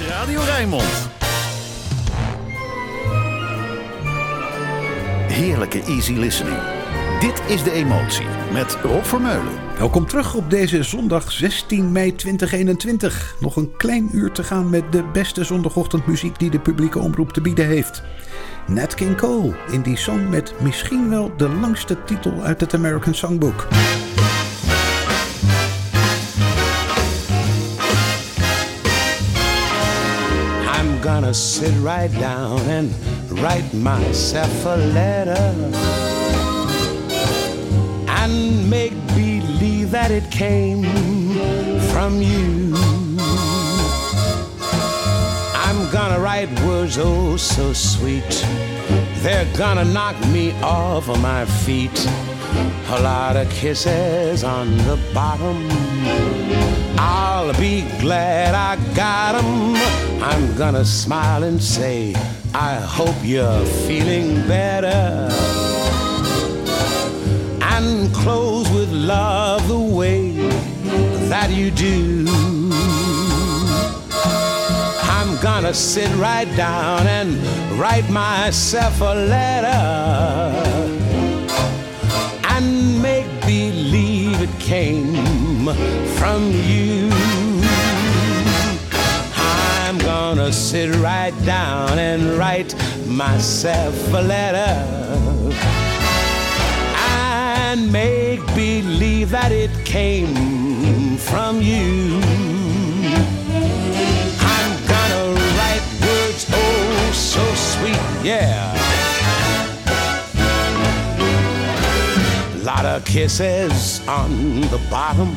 is Radio Rijnmond. Heerlijke easy listening. Dit is De Emotie met Rob Vermeulen. Welkom terug op deze zondag 16 mei 2021. Nog een klein uur te gaan met de beste zondagochtendmuziek die de publieke omroep te bieden heeft. Nat King Cole in die song met misschien wel de langste titel uit het American Songbook. Gonna sit right down and write myself a letter and make believe that it came from you. I'm gonna write words oh so sweet. They're gonna knock me off of my feet. A lot of kisses on the bottom. I'll be glad I got 'em. I'm gonna smile and say, I hope you're feeling better. And close with love the way that you do. I'm gonna sit right down and write myself a letter came from you. I'm gonna sit right down and write myself a letter and make believe that it came from you. I'm gonna write words oh so sweet, yeah. Lot of kisses on the bottom.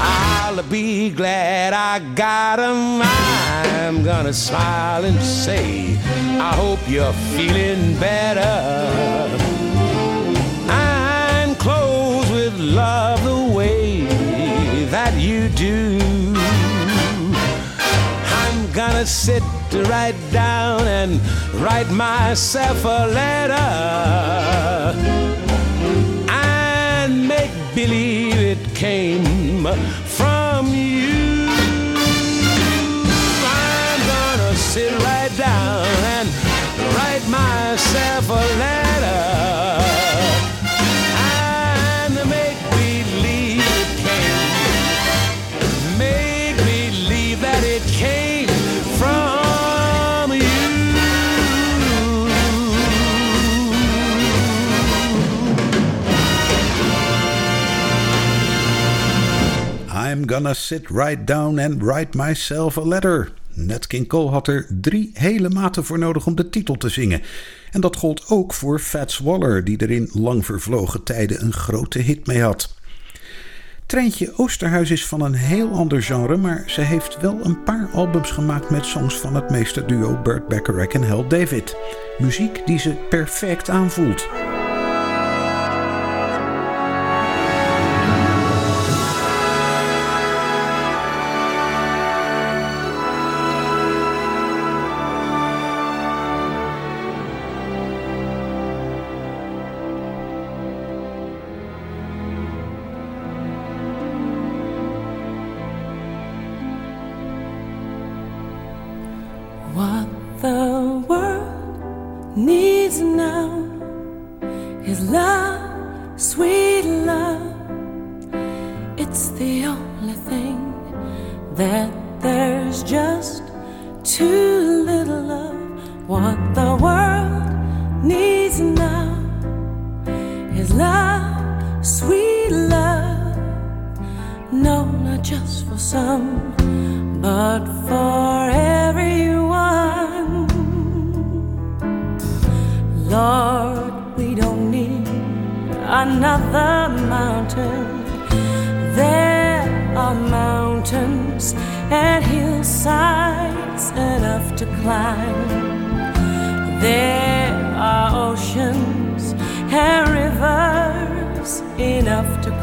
I'll be glad I got got 'em. I'm gonna smile and say, I hope you're feeling better. And close with love the way that you do. I'm gonna sit right down and write myself a letter believe it came from you. I'm gonna sit right down and write myself a letter Gonna sit right down and write myself a letter. Nat King Cole had er drie hele maten voor nodig om de titel te zingen. En dat gold ook voor Fats Waller, die er in lang vervlogen tijden een grote hit mee had. Treintje Oosterhuis is van een heel ander genre, maar ze heeft wel een paar albums gemaakt met songs van het meesterduo Burt Bacharach en Hal David. Muziek die ze perfect aanvoelt.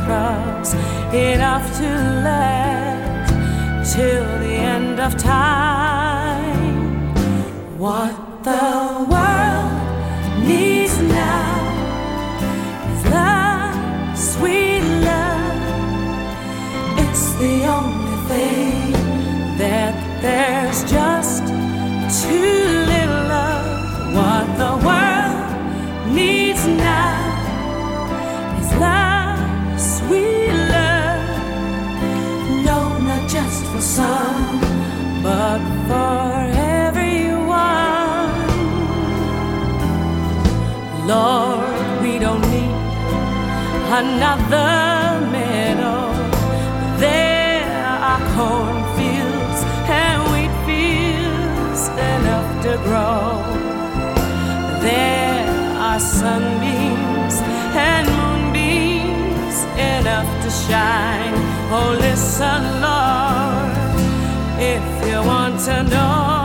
Cross, enough to last till the end of time. What the some, but for everyone. Lord, we don't need another meadow. There are cornfields and wheat fields enough to grow. There are sunbeams and moonbeams enough to shine. Oh, listen, Lord, if you want to know.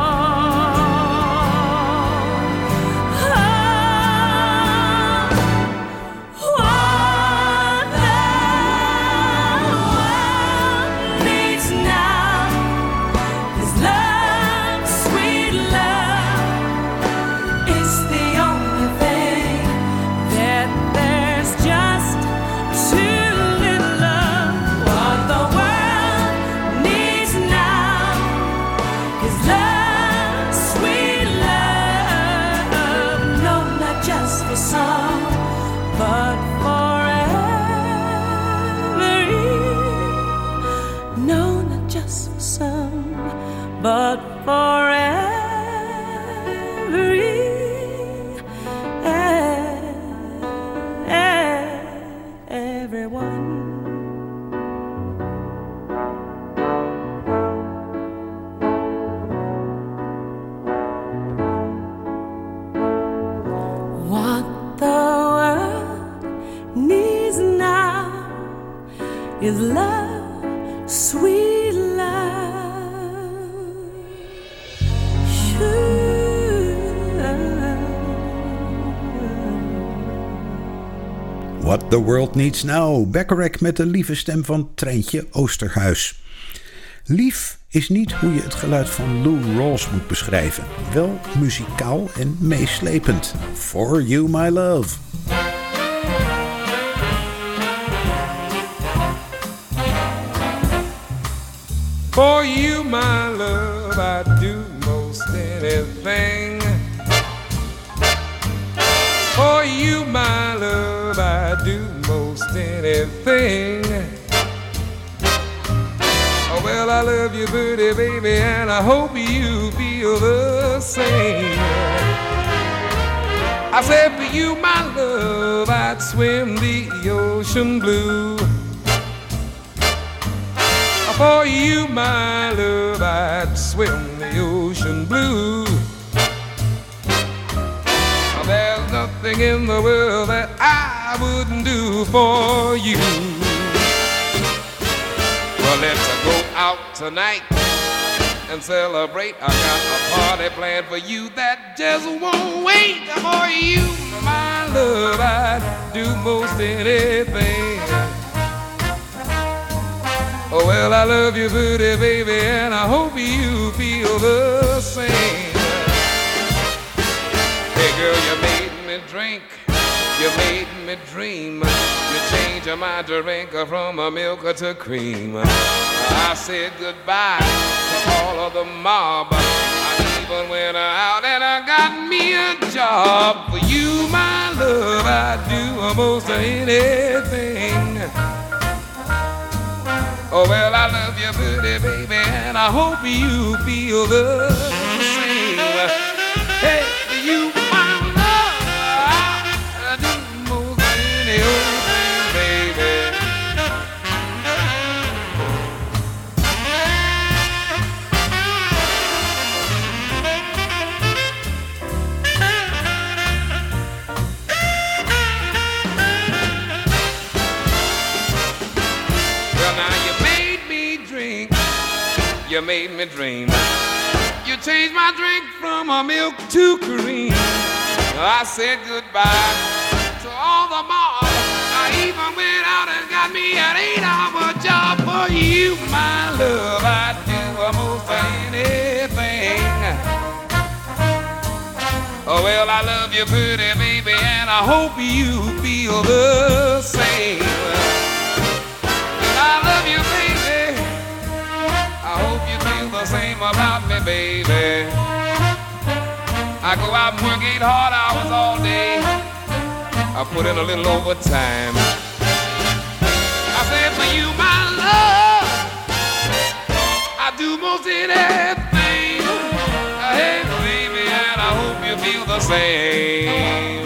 The World Needs Now. Beckerek met de lieve stem van Treintje Oosterhuis. Lief is niet hoe je het geluid van Lou Rawls moet beschrijven. Wel muzikaal en meeslepend. For You My Love. For you, my love, I'd do most anything. For you, my love, I'd do most anything. Oh, well, I love you, pretty baby, and I hope you feel the same. I said, for you, my love, I'd swim the ocean blue. For you, my love, I'd swim the ocean blue. There's nothing in the world that I wouldn't do for you. Well, let's go out tonight and celebrate. I got a party planned for you that just won't wait for you, my love. I'd do most anything. Oh, well, I love you, pretty baby, and I hope you feel the same. Hey, girl, you made me drink. You made me dream. You changed my drink from a milk to cream. I said goodbye to all of the mob. I even went out and I got me a job. For you, my love, I'd do almost anything. Oh, well, I love you, pretty baby, and I hope you feel the same. Hey, you, made me dream. You changed my drink from a milk to cream. I said goodbye to all the mob. I even went out and got me an eight-hour job for you, my love. I'd do almost anything. Oh, well, I love you, pretty baby, and I hope you feel the same. Same about me, baby. I go out and work eight hard hours all day. I put in a little overtime. I said for you, my love, I do most anything. Hey, baby, and I hope you feel the same.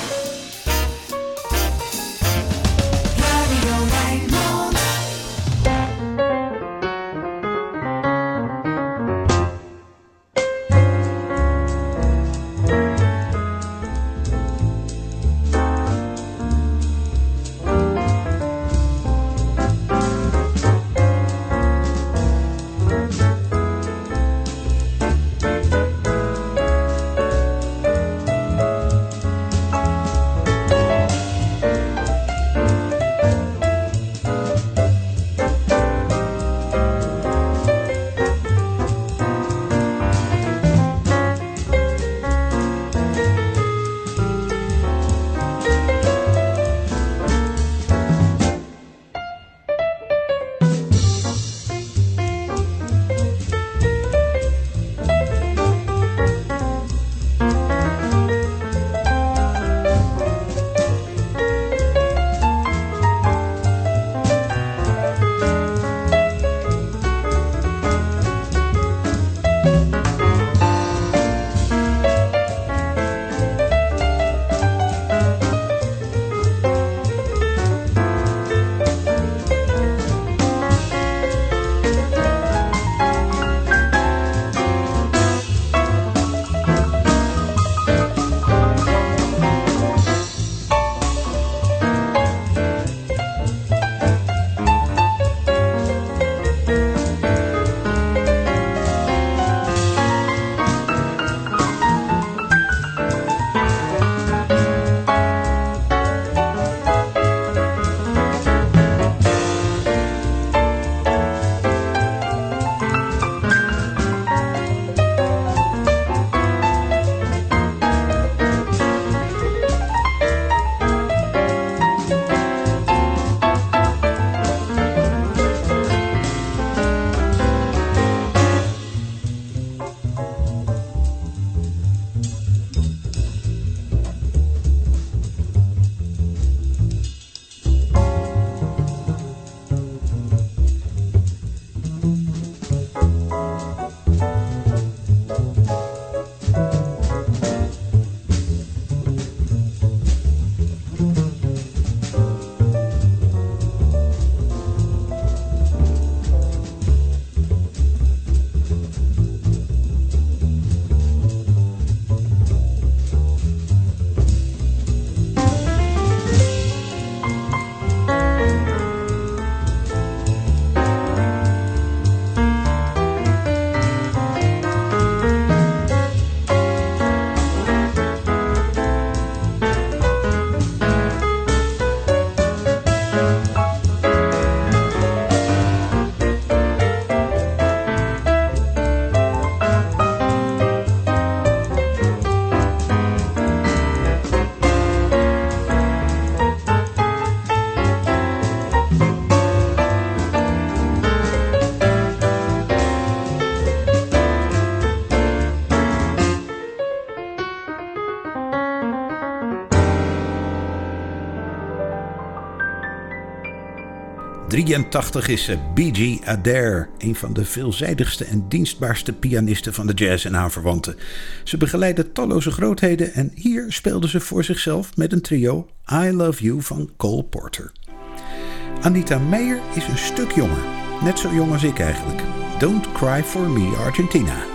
'83 is ze B.G. Adair, een van de veelzijdigste en dienstbaarste pianisten van de jazz en aanverwanten. Ze begeleidde talloze grootheden en hier speelde ze voor zichzelf met een trio I Love You van Cole Porter. Anita Meijer is een stuk jonger, net zo jong als ik eigenlijk. Don't Cry For Me Argentina.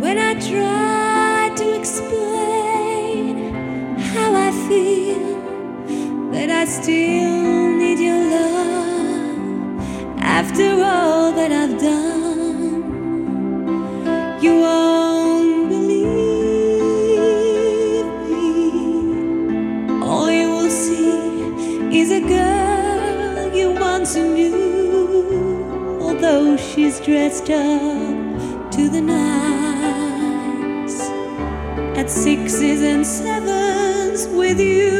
When I try to explain how I feel that I still need your love after all that I've done. You won't believe me. All you will see is a girl you once knew, although she's dressed up to the at sixes and sevens with you.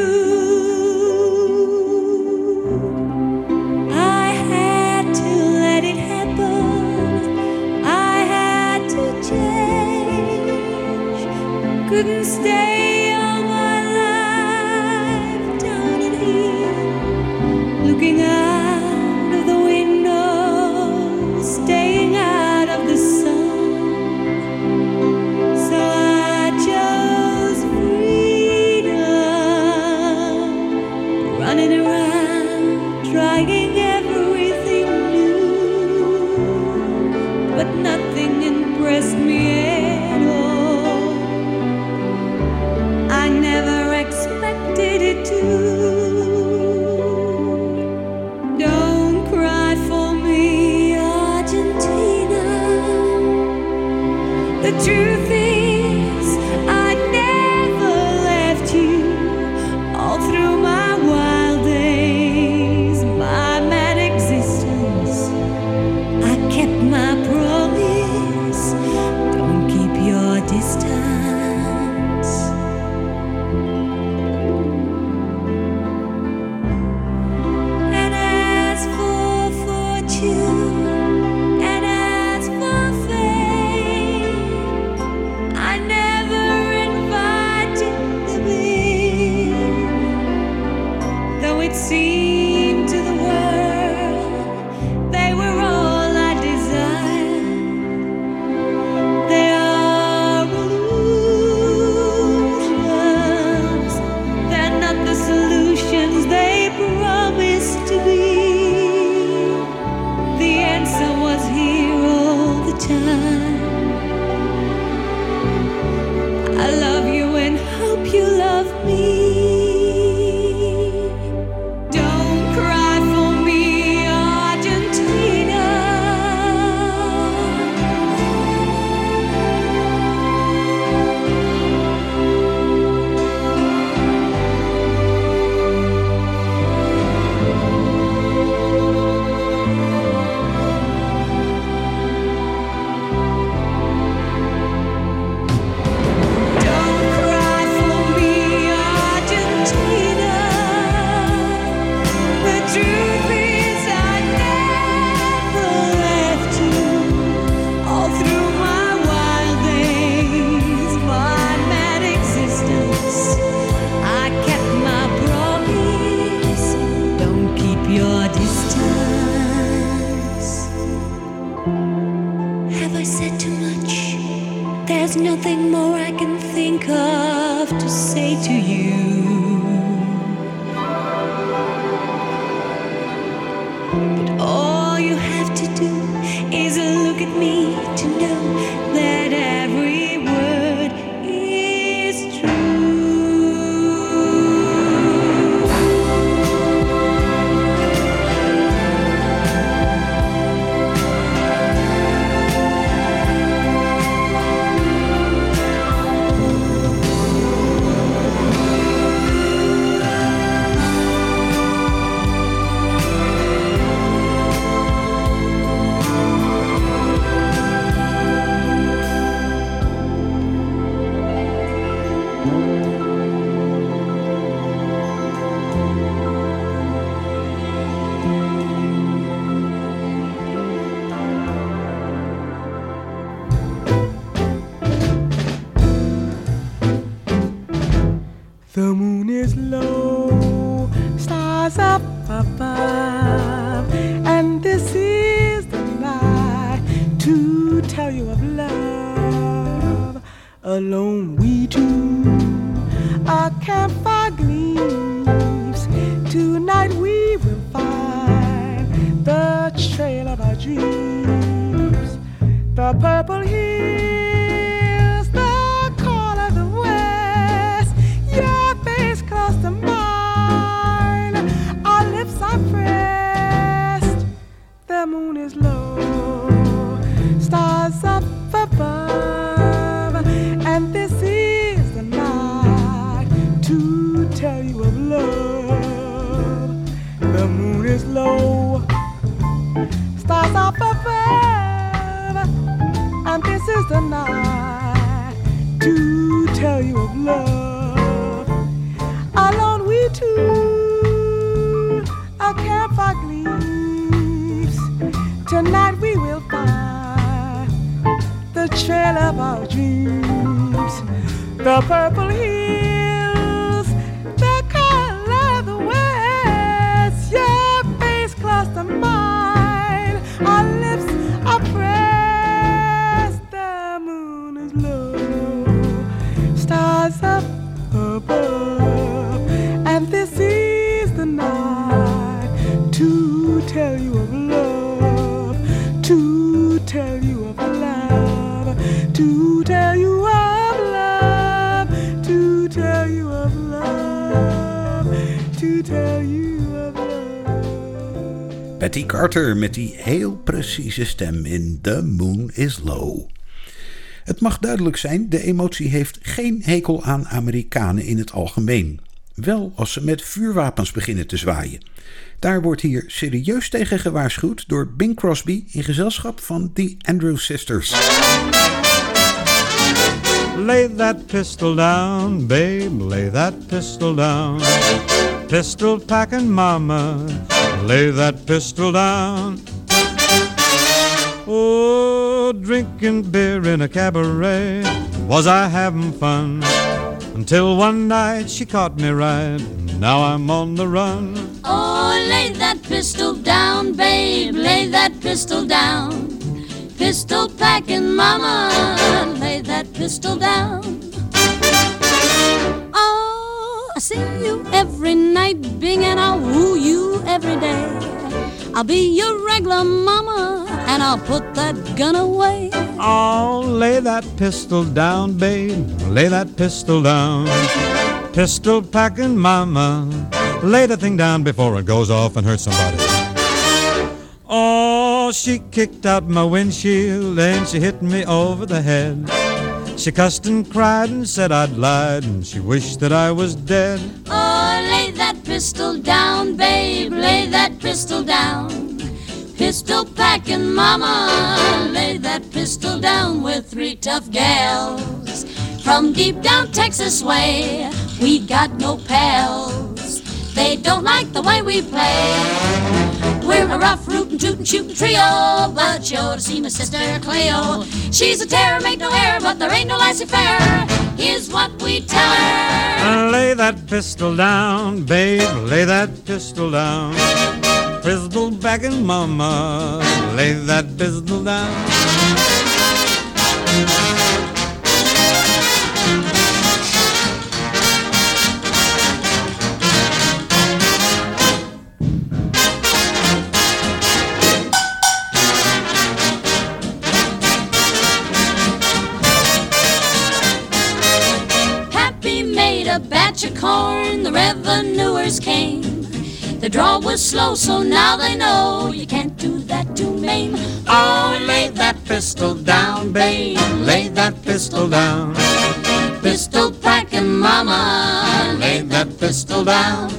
I had to let it happen. I had to change. Couldn't stay is low, stars up above, and this is the night to tell you of love. Alone we two, a campfire gleams. Tonight we will find the trail of our dreams. The purple hills, moon stars up above, and this is the night to tell you of love. Alone we two, a campfire gleams. Tonight we will find the trail of our dreams. The purple hills, to tell you of love, to tell you of love, to tell you of love, to tell you of love, to tell you of love. Betty Carter met die heel precieze stem in The Moon is Low. Het mag duidelijk zijn, de emotie heeft geen hekel aan Amerikanen in het algemeen. Wel als ze met vuurwapens beginnen te zwaaien. Daar wordt hier serieus tegen gewaarschuwd door Bing Crosby in gezelschap van The Andrew Sisters. Lay that pistol down, babe, lay that pistol down. Pistol packing mama, lay that pistol down. Oh, drinking beer in a cabaret, was I having fun? Until one night she caught me right, now I'm on the run. Oh, lay that pistol down, babe, lay that pistol down. Pistol packing mama, lay that pistol down. Oh, I see you every night, Bing, and I'll woo you every day. I'll be your regular mama, and I'll put that gun away. Oh, lay that pistol down, babe, lay that pistol down. Pistol packing mama, lay the thing down before it goes off and hurts somebody. Oh, she kicked out my windshield and she hit me over the head. She cussed and cried and said I'd lied and she wished that I was dead. Oh, lay that pistol down, babe, lay that pistol down. Pistol packing mama, lay that pistol down with three tough gals. From deep down Texas way, we got no pals. They don't like the way we play. We're a rough, rootin', tootin', shootin' trio, but you ought to see my sister Cleo. She's a terror, make no error, but there ain't no laissez-faire. Here's what we tell her. Lay that pistol down, babe, lay that pistol down. Pistol packing mama, lay that pistol down. Happy made a batch of corn, the revenuers came. The draw was slow, so now they know you can't do that to Maine. Oh, lay that pistol down, babe, lay that pistol down. Pistol packing mama, Lay that pistol down.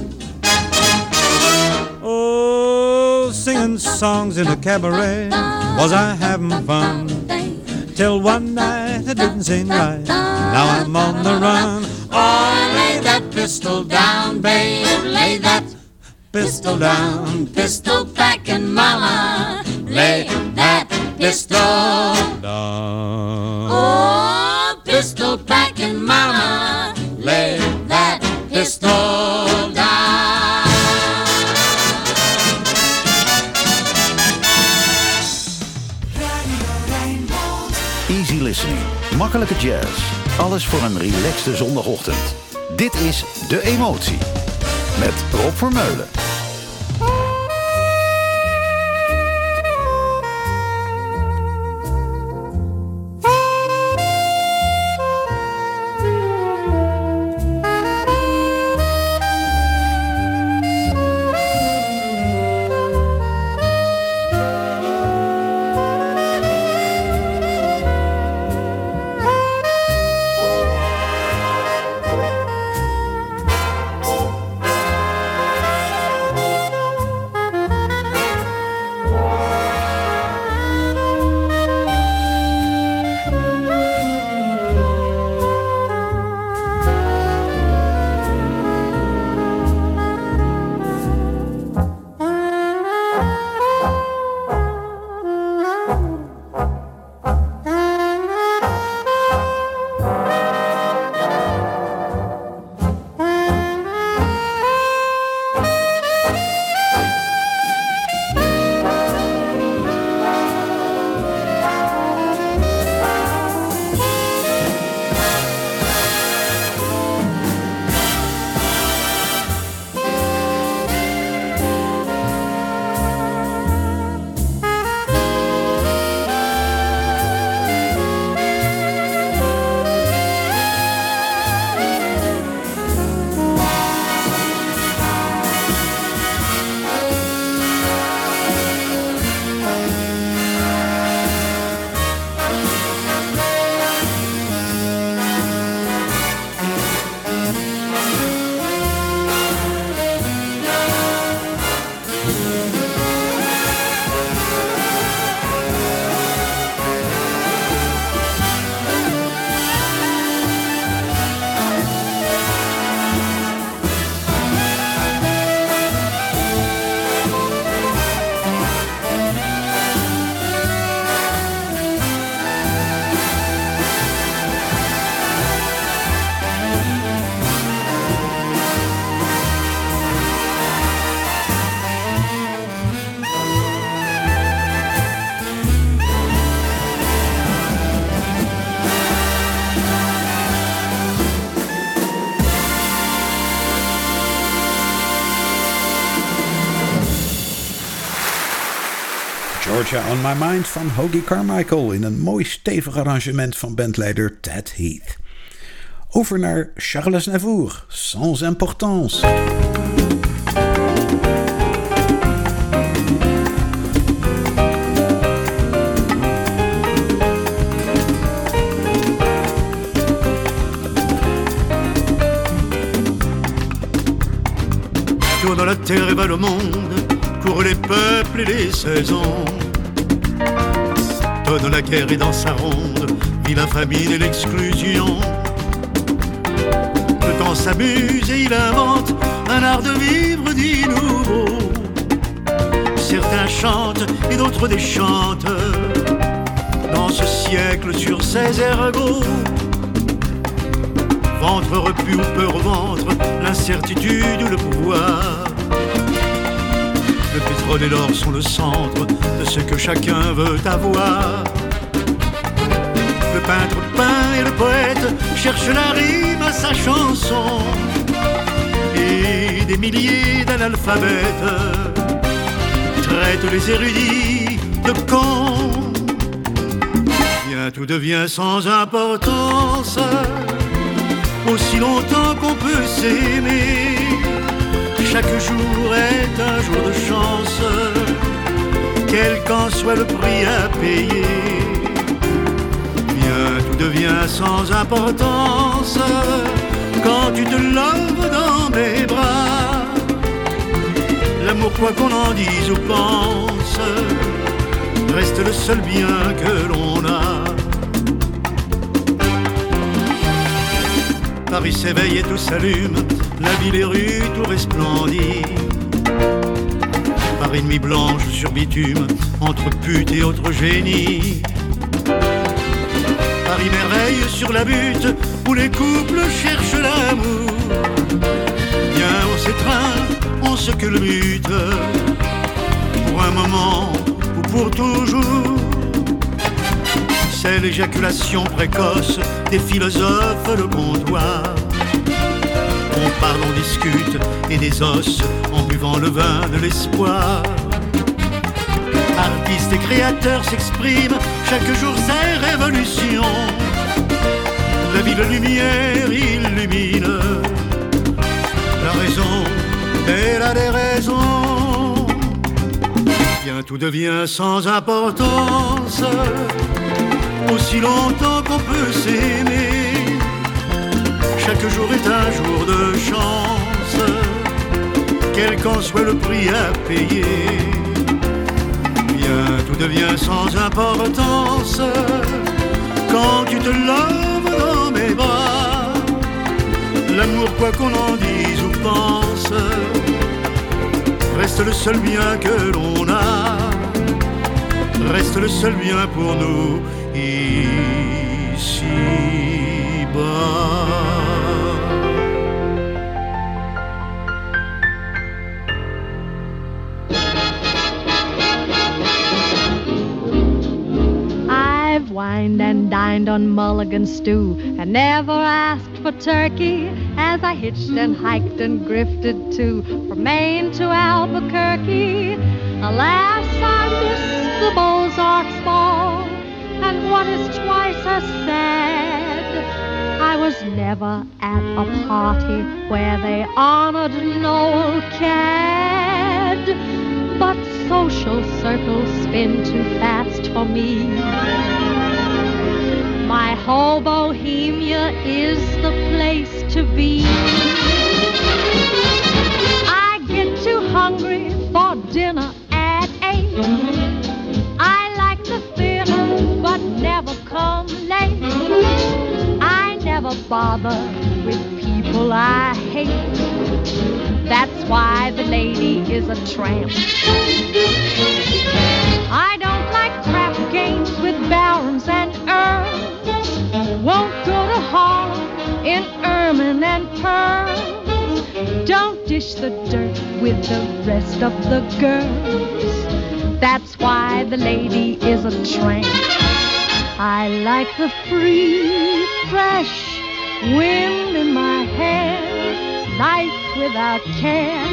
Oh, singing songs in a cabaret, was I having fun? Till one night it didn't seem right. Now I'm on the run. Oh, lay that pistol down, babe, lay that pistol down. Pistol packing mama, Lay that pistol down. Oh, pistol packing mama, Lay that pistol down. Easy listening. Makkelijke jazz. Alles voor een relaxte zondagochtend. Dit is De Emotie. Met Rob Vermeulen. On My Mind van Hoagie Carmichael in een mooi stevig arrangement van bandleider Ted Heath. Over naar Charles Navour, Sans Importance. Tourne la terre et va le monde pour les peuples et les saisons. Donne la guerre et dans sa ronde vit la famine et l'exclusion. Le temps s'amuse et il invente un art de vivre dit nouveau. Certains chantent et d'autres déchantent dans ce siècle sur ces ergots. Ventre repu ou peur ventre, l'incertitude ou le pouvoir. Le pétrole et l'or sont le centre de ce que chacun veut avoir. Le peintre peint et le poète cherchent la rime à sa chanson. Et des milliers d'analphabètes traitent les érudits de cons. Bien tout devient sans importance, aussi longtemps qu'on peut s'aimer. Chaque jour est un jour de chance, quel qu'en soit le prix à payer. Bien tout devient sans importance quand tu te lèves dans mes bras. L'amour, quoi qu'on en dise ou pense, reste le seul bien que l'on a. Paris s'éveille et tout s'allume, la ville et rues tout resplendit. Par une nuit blanche sur bitume, entre putes et autres génies. Paris merveille sur la butte, où les couples cherchent l'amour. Bien on s'étreint, on se culbute, pour un moment ou pour toujours. C'est l'éjaculation précoce des philosophes le comptoir. Parle, on discute et des os en buvant le vin de l'espoir. Artistes et créateurs s'expriment, chaque jour c'est révolution. La ville lumière illumine la raison, elle a des raisons. Bien tout devient sans importance aussi longtemps qu'on peut s'aimer. Jour est un jour de chance, quel qu'en soit le prix à payer. Bien, tout devient sans importance quand tu te lèves dans mes bras. L'amour, quoi qu'on en dise ou pense, reste le seul bien que l'on a reste le seul bien pour nous ici bas. I've and dined on mulligan stew and never asked for turkey as I hitched and hiked and grifted too from Maine to Albuquerque. Alas, I missed the Beaux-Arts ball and what is twice as sad, I was never at a party where they honored Noel Coward. But social circles spin too fast for me. My whole Bohemia is the place to be. I get too hungry for dinner at eight. I like the theater, but never come late. I never bother with people I hate. That's why the lady is a tramp. Don't dish the dirt with the rest of the girls. That's why the lady is a tramp. I like the free, fresh wind in my hair, life without care.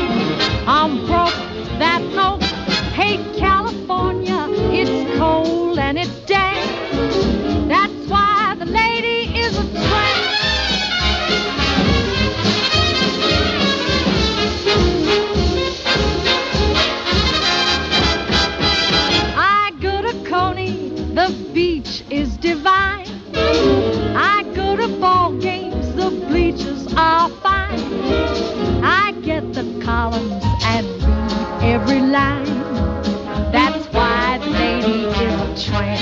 I'm broke, that no hate California. It's cold and it's damp. That's why the lady is a tramp. Are fine. I get the columns and read every line. That's why the lady is a tramp.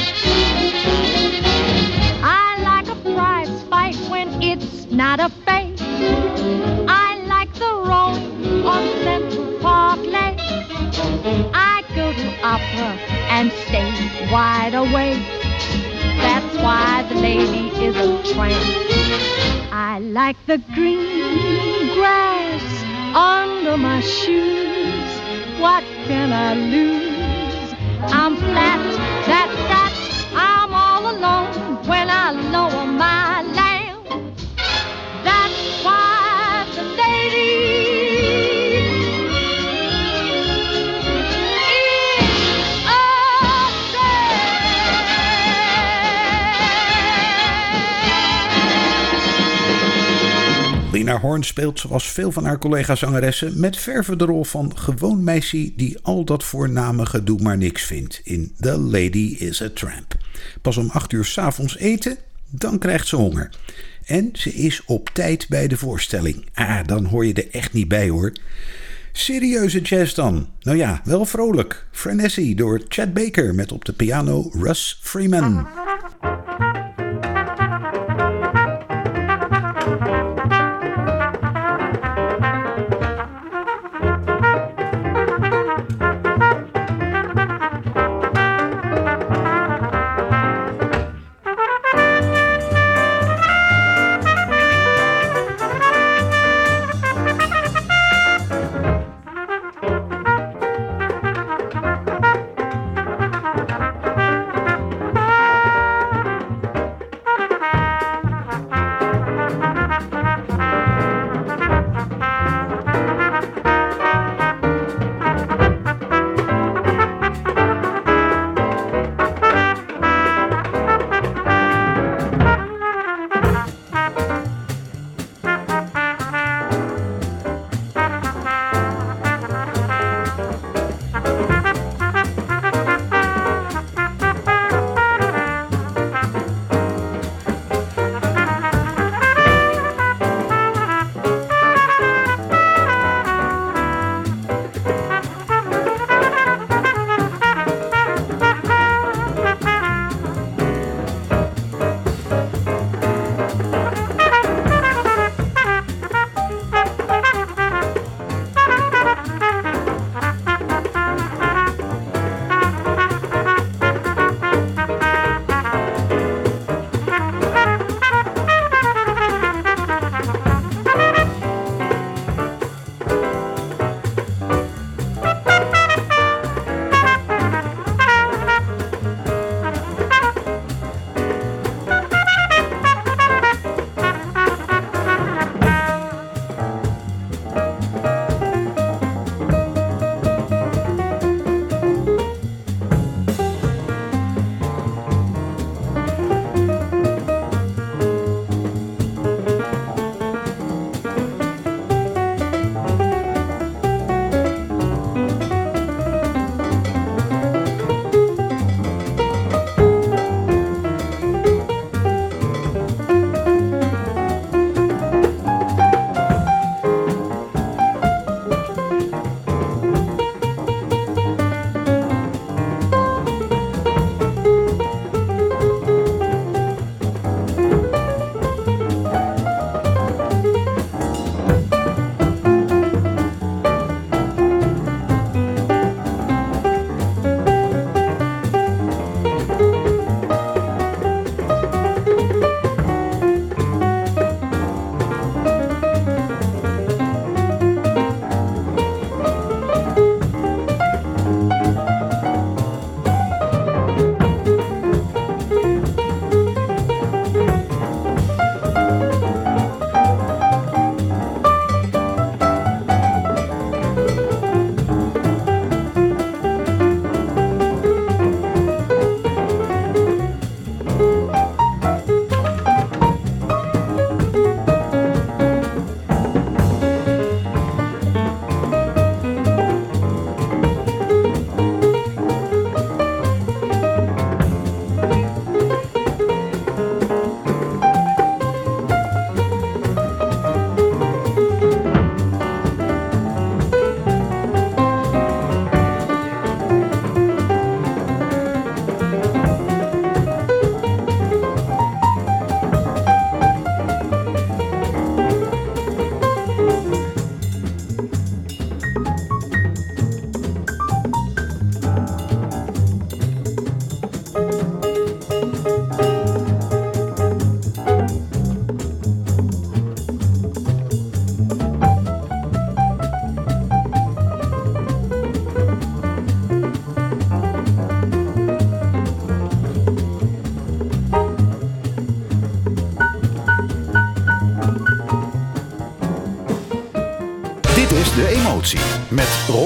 I like a prize fight when it's not a fake. I like the rowing on Central Park Lake. I go to opera and stay wide awake. That's why the lady is a tramp. I like the green grass under my shoes. What can I lose? I'm flat, that Horn speelt zoals veel van haar collega-zangeressen met verve de rol van gewoon meisje die al dat voornamige doe maar niks vindt in The Lady is a Tramp. Pas om 8 uur s'avonds eten, dan krijgt ze honger. En ze is op tijd bij de voorstelling. Ah, dan hoor je er echt niet bij hoor. Serieuze jazz dan? Nou ja, wel vrolijk. Frenesy door Chad Baker met op de piano Russ Freeman.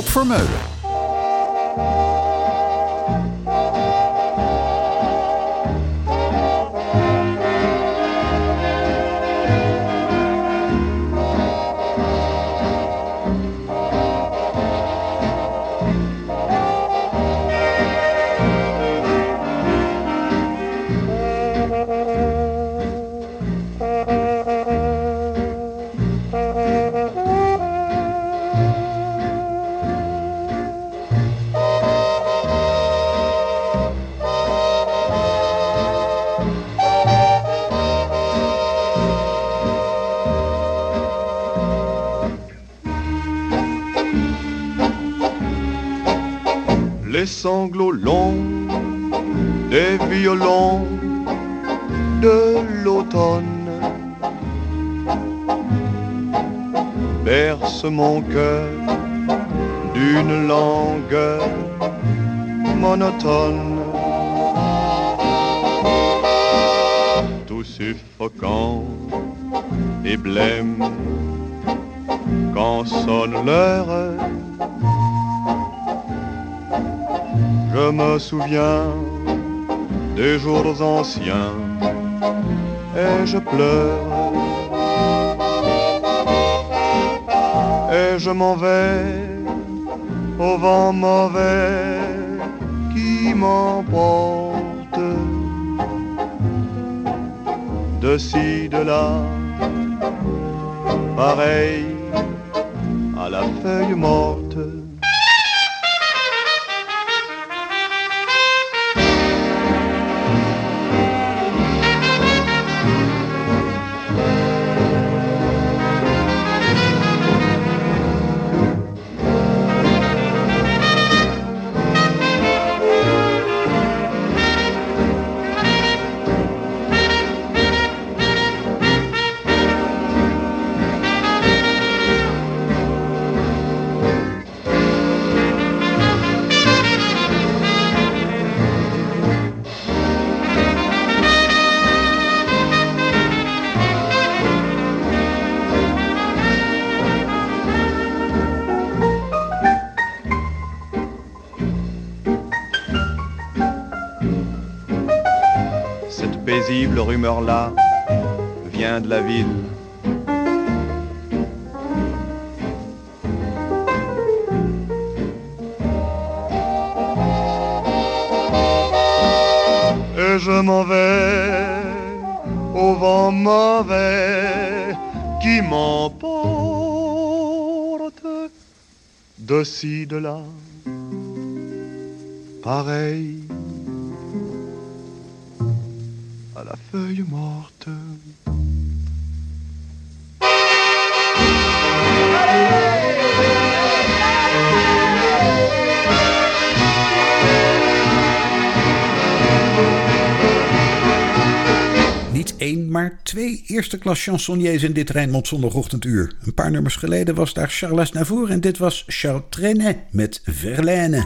Rob Vermeulen. Sanglots longs des violons de l'automne berce mon cœur d'une langueur monotone. Tout suffocant et blême quand sonne l'heure Je me souviens des jours anciens et je pleure. Et je m'en vais au vent mauvais qui m'emporte de ci, de là, pareil à la feuille morte. Rumeur-là vient de la ville. Et je m'en vais au vent mauvais qui m'emporte de ci, de là. Pareil feuille morte. Niet één, maar twee eerste klas chansonniers in dit Rijnmond zondagochtenduur. Een paar nummers geleden was daar Charles Navour en dit was Charles Trenet met Verlaine.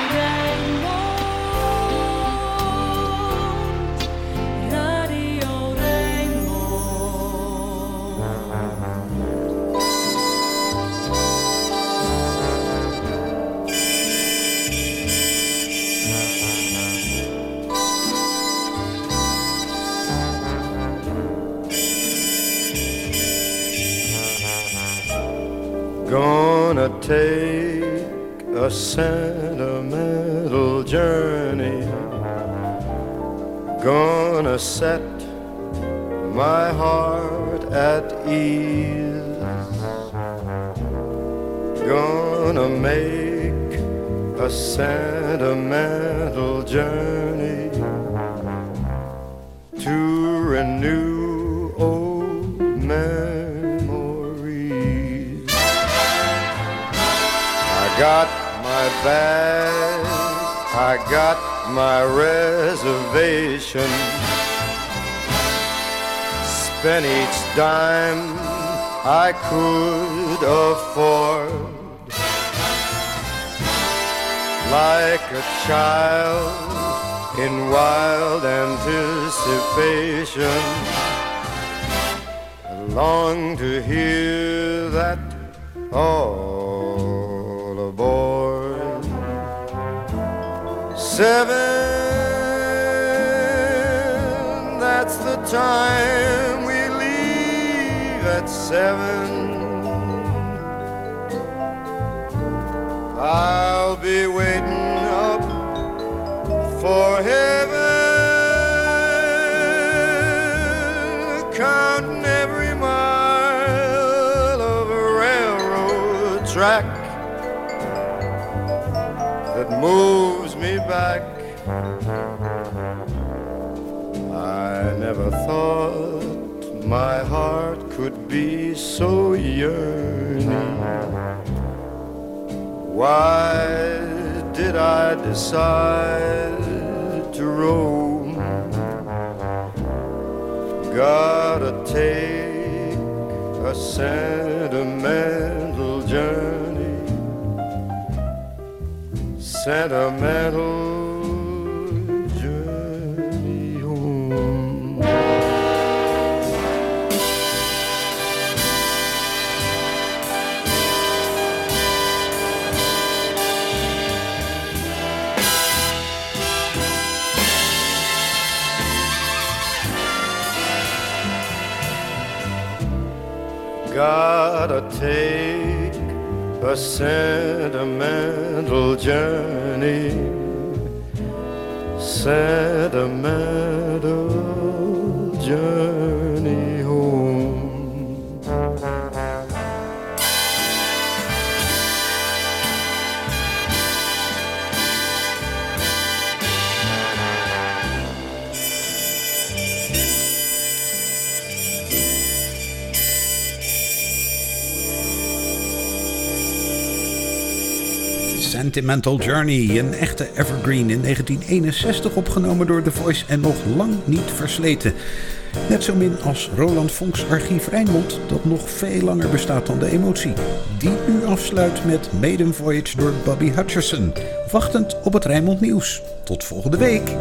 Sentimental journey. Gonna set my heart at ease. Gonna make a sentimental journey got my reservation. Spent each dime I could afford. Like a child in wild anticipation. I long to hear that all Seven, that's the time we leave at seven. I'll be waiting up for heaven, counting every mile of railroad track that moves back. I never thought my heart could be so yearning. Why did I decide to roam? Gotta take a sentimental journey. Sentimental journey home. Gotta take a sentimental journey. Sentimental journey Sentimental Journey, een echte evergreen in 1961 opgenomen door The Voice en nog lang niet versleten. Net zo min als Roland Vonks archief Rijnmond, dat nog veel langer bestaat dan de emotie. Die nu afsluit met Maiden Voyage door Bobby Hutcherson, wachtend op het Rijnmond nieuws. Tot volgende week!